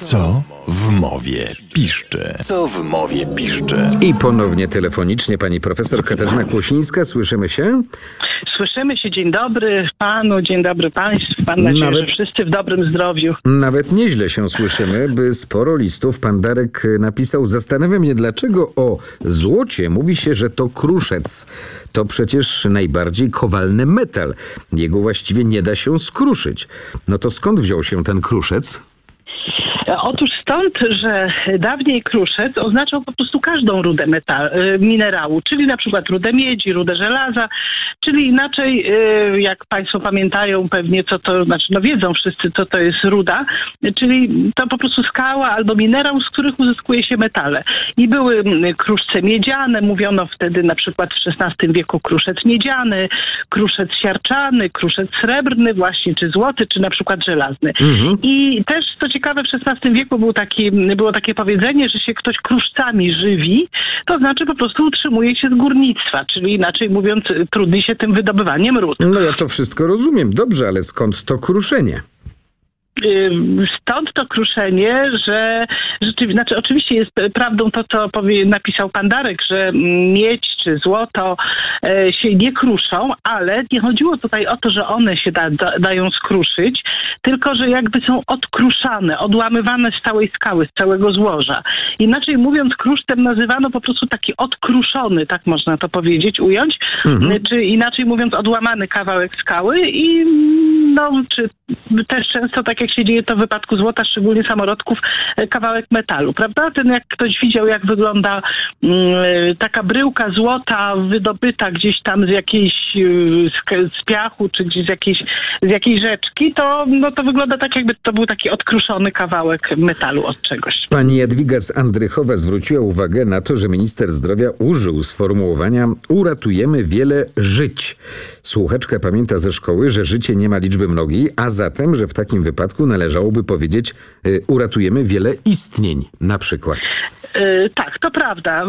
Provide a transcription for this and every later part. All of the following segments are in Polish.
Co w mowie piszczy? Co w mowie piszczy? I ponownie telefonicznie pani profesor Katarzyna Kłosińska. Słyszymy się? Słyszymy się, dzień dobry panu, dzień dobry państwu. Mam nadzieję, Nawet- że wszyscy w dobrym zdrowiu. Nawet nieźle się słyszymy, by sporo listów pan Darek y, napisał. Zastanawiam mnie, dlaczego o złocie mówi się, że to kruszec. To przecież najbardziej kowalny metal. Jego właściwie nie da się skruszyć. No to skąd wziął się ten kruszec? E, Otóż stąd, że dawniej kruszec oznaczał po prostu każdą rudę metal, e, minerału, czyli na przykład rudę miedzi, rudę żelaza, czyli inaczej, e, jak Państwo pamiętają pewnie, co to, znaczy no wiedzą wszyscy, co to jest ruda, czyli to po prostu skała albo minerał, z których uzyskuje się metale. I były mm, kruszce miedziane, mówiono wtedy na przykład w XVI wieku kruszec miedziany, kruszec siarczany, kruszec srebrny właśnie, czy złoty, czy na przykład żelazny. I też, co ciekawe, w XVI wieku był taki, było takie powiedzenie, że się ktoś kruszcami żywi, to znaczy po prostu utrzymuje się z górnictwa, czyli inaczej mówiąc, trudni się tym wydobywaniem ród. No ja to wszystko rozumiem, dobrze, ale skąd to kruszenie? Stąd to kruszenie, że rzeczywiście, znaczy oczywiście jest prawdą to, co powie, napisał pan Darek, że miedź czy złoto e, się nie kruszą, ale nie chodziło tutaj o to, że one się da, da, dają skruszyć, tylko że jakby są odkruszane, odłamywane z całej skały, z całego złoża. Inaczej mówiąc, krusztem nazywano po prostu taki odkruszony, tak można to powiedzieć, ująć, czy inaczej mówiąc, odłamany kawałek skały i no, czy też często, tak jak się dzieje to w wypadku złota, szczególnie samorodków, e, kawałek metalu, prawda? Ten jak ktoś widział, jak wygląda mm, taka bryłka złota wydobyta gdzieś tam z jakiejś e, z, z piachu, czy gdzieś z jakiejś, z jakiejś rzeczki, to, no, to wygląda tak, jakby to był taki odkruszony kawałek metalu od czegoś. Pani Jadwiga z Andrychowa zwróciła uwagę na to, że minister zdrowia użył sformułowania uratujemy wiele żyć. Słuchaczka pamięta ze szkoły, że życie nie ma liczby mnogiej, a zatem, że w takim wypadku należałoby powiedzieć y, uratujemy wiele istnień na przykład. E, Tak, to prawda.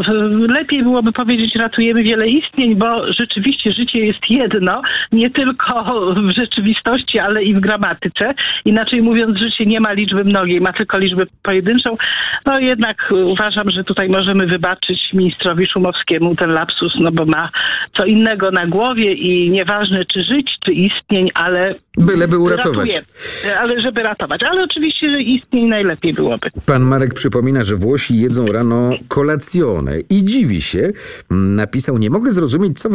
Lepiej byłoby powiedzieć, ratujemy wiele istnień, bo rzeczywiście życie jest jedno, nie tylko w rzeczywistości, ale i w gramatyce. Inaczej mówiąc, życie nie ma liczby mnogiej, ma tylko liczbę pojedynczą. No jednak uważam, że tutaj możemy wybaczyć ministrowi Szumowskiemu ten lapsus, no bo ma co innego na głowie i nieważne czy żyć, czy istnień, ale... Byleby uratować. ratuje. Ale żeby ratować. Ale oczywiście, że istnień najlepiej byłoby. Pan Marek przypomina, że Włosi jedzą rano kolacjone i dziwi się. Mm, Napisał, nie mogę zrozumieć, co,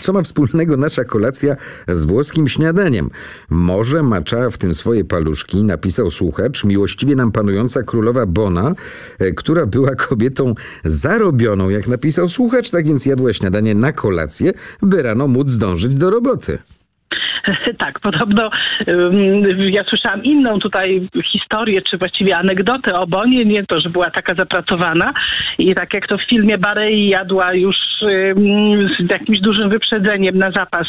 co ma wspólnego nasza kolacja z włoskim śniadaniem. Może macza w tym swoje paluszki, napisał słuchacz, miłościwie nam panująca królowa Bona, e, która była kobietą zarobioną, jak napisał słuchacz, tak więc jadła śniadanie na kolację, by rano móc zdążyć do roboty. Tak, podobno ja słyszałam inną tutaj historię, czy właściwie anegdotę o Bonie, nie to, że była taka zapracowana i tak jak to w filmie Barei jadła już z jakimś dużym wyprzedzeniem na zapas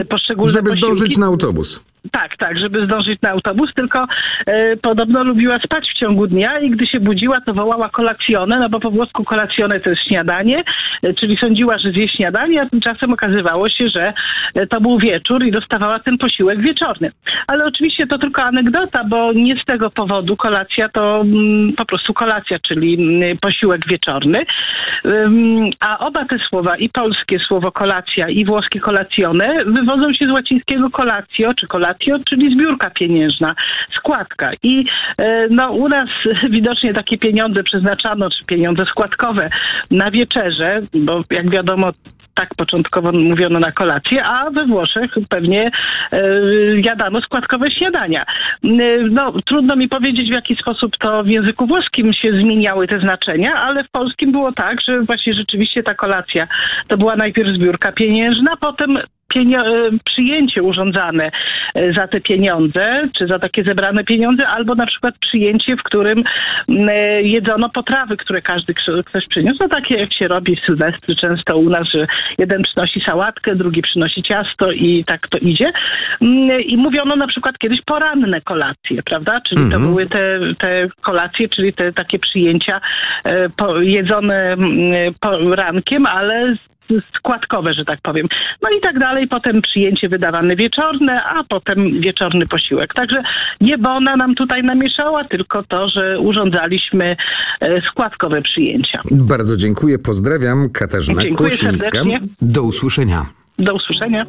y, poszczególne Żeby posiłki. zdążyć na autobus. Tak, tak, żeby zdążyć na autobus, tylko e, podobno lubiła spać w ciągu dnia i gdy się budziła, to wołała kolacjonę, no bo po włosku kolacjonę to jest śniadanie, e, czyli sądziła, że zje śniadanie, a tymczasem okazywało się, że e, to był wieczór i dostawała ten posiłek wieczorny. Ale oczywiście to tylko anegdota, bo nie z tego powodu kolacja to mm, po prostu kolacja, czyli mm, posiłek wieczorny. Ym, a oba te słowa, i polskie słowo kolacja, i włoskie kolacjone, wywodzą się z łacińskiego colatio, czy colatio, czyli zbiórka pieniężna, składka. I e, no, u nas widocznie takie pieniądze przeznaczano, czy pieniądze składkowe na wieczerze, bo jak wiadomo, tak początkowo mówiono na kolację, a we Włoszech pewnie e, jadano składkowe śniadania. E, No, trudno mi powiedzieć, w jaki sposób to w języku włoskim się zmieniały te znaczenia, ale w polskim było tak, że właśnie rzeczywiście ta kolacja to była najpierw zbiórka pieniężna, potem przyjęcie urządzane e, za te pieniądze, czy za takie zebrane pieniądze, albo na przykład przyjęcie, w którym e, jedzono potrawy, które każdy ktoś przyniósł. No takie jak się robi w Sylwestry często u nas, że jeden przynosi sałatkę, drugi przynosi ciasto i tak to idzie. Mm, I mówiono na przykład kiedyś poranne kolacje, prawda? Czyli to były te, te kolacje, czyli te takie przyjęcia po, jedzone mm, po rankiem, ale składkowe, że tak powiem. No i tak dalej, potem przyjęcie wydawane wieczorne, a potem wieczorny posiłek. Także nie Bona nam tutaj namieszała, tylko to, że urządzaliśmy e, składkowe przyjęcia. Bardzo dziękuję, pozdrawiam. Katarzyna Dziękuję Kłosińska. serdecznie. Do usłyszenia. Do usłyszenia.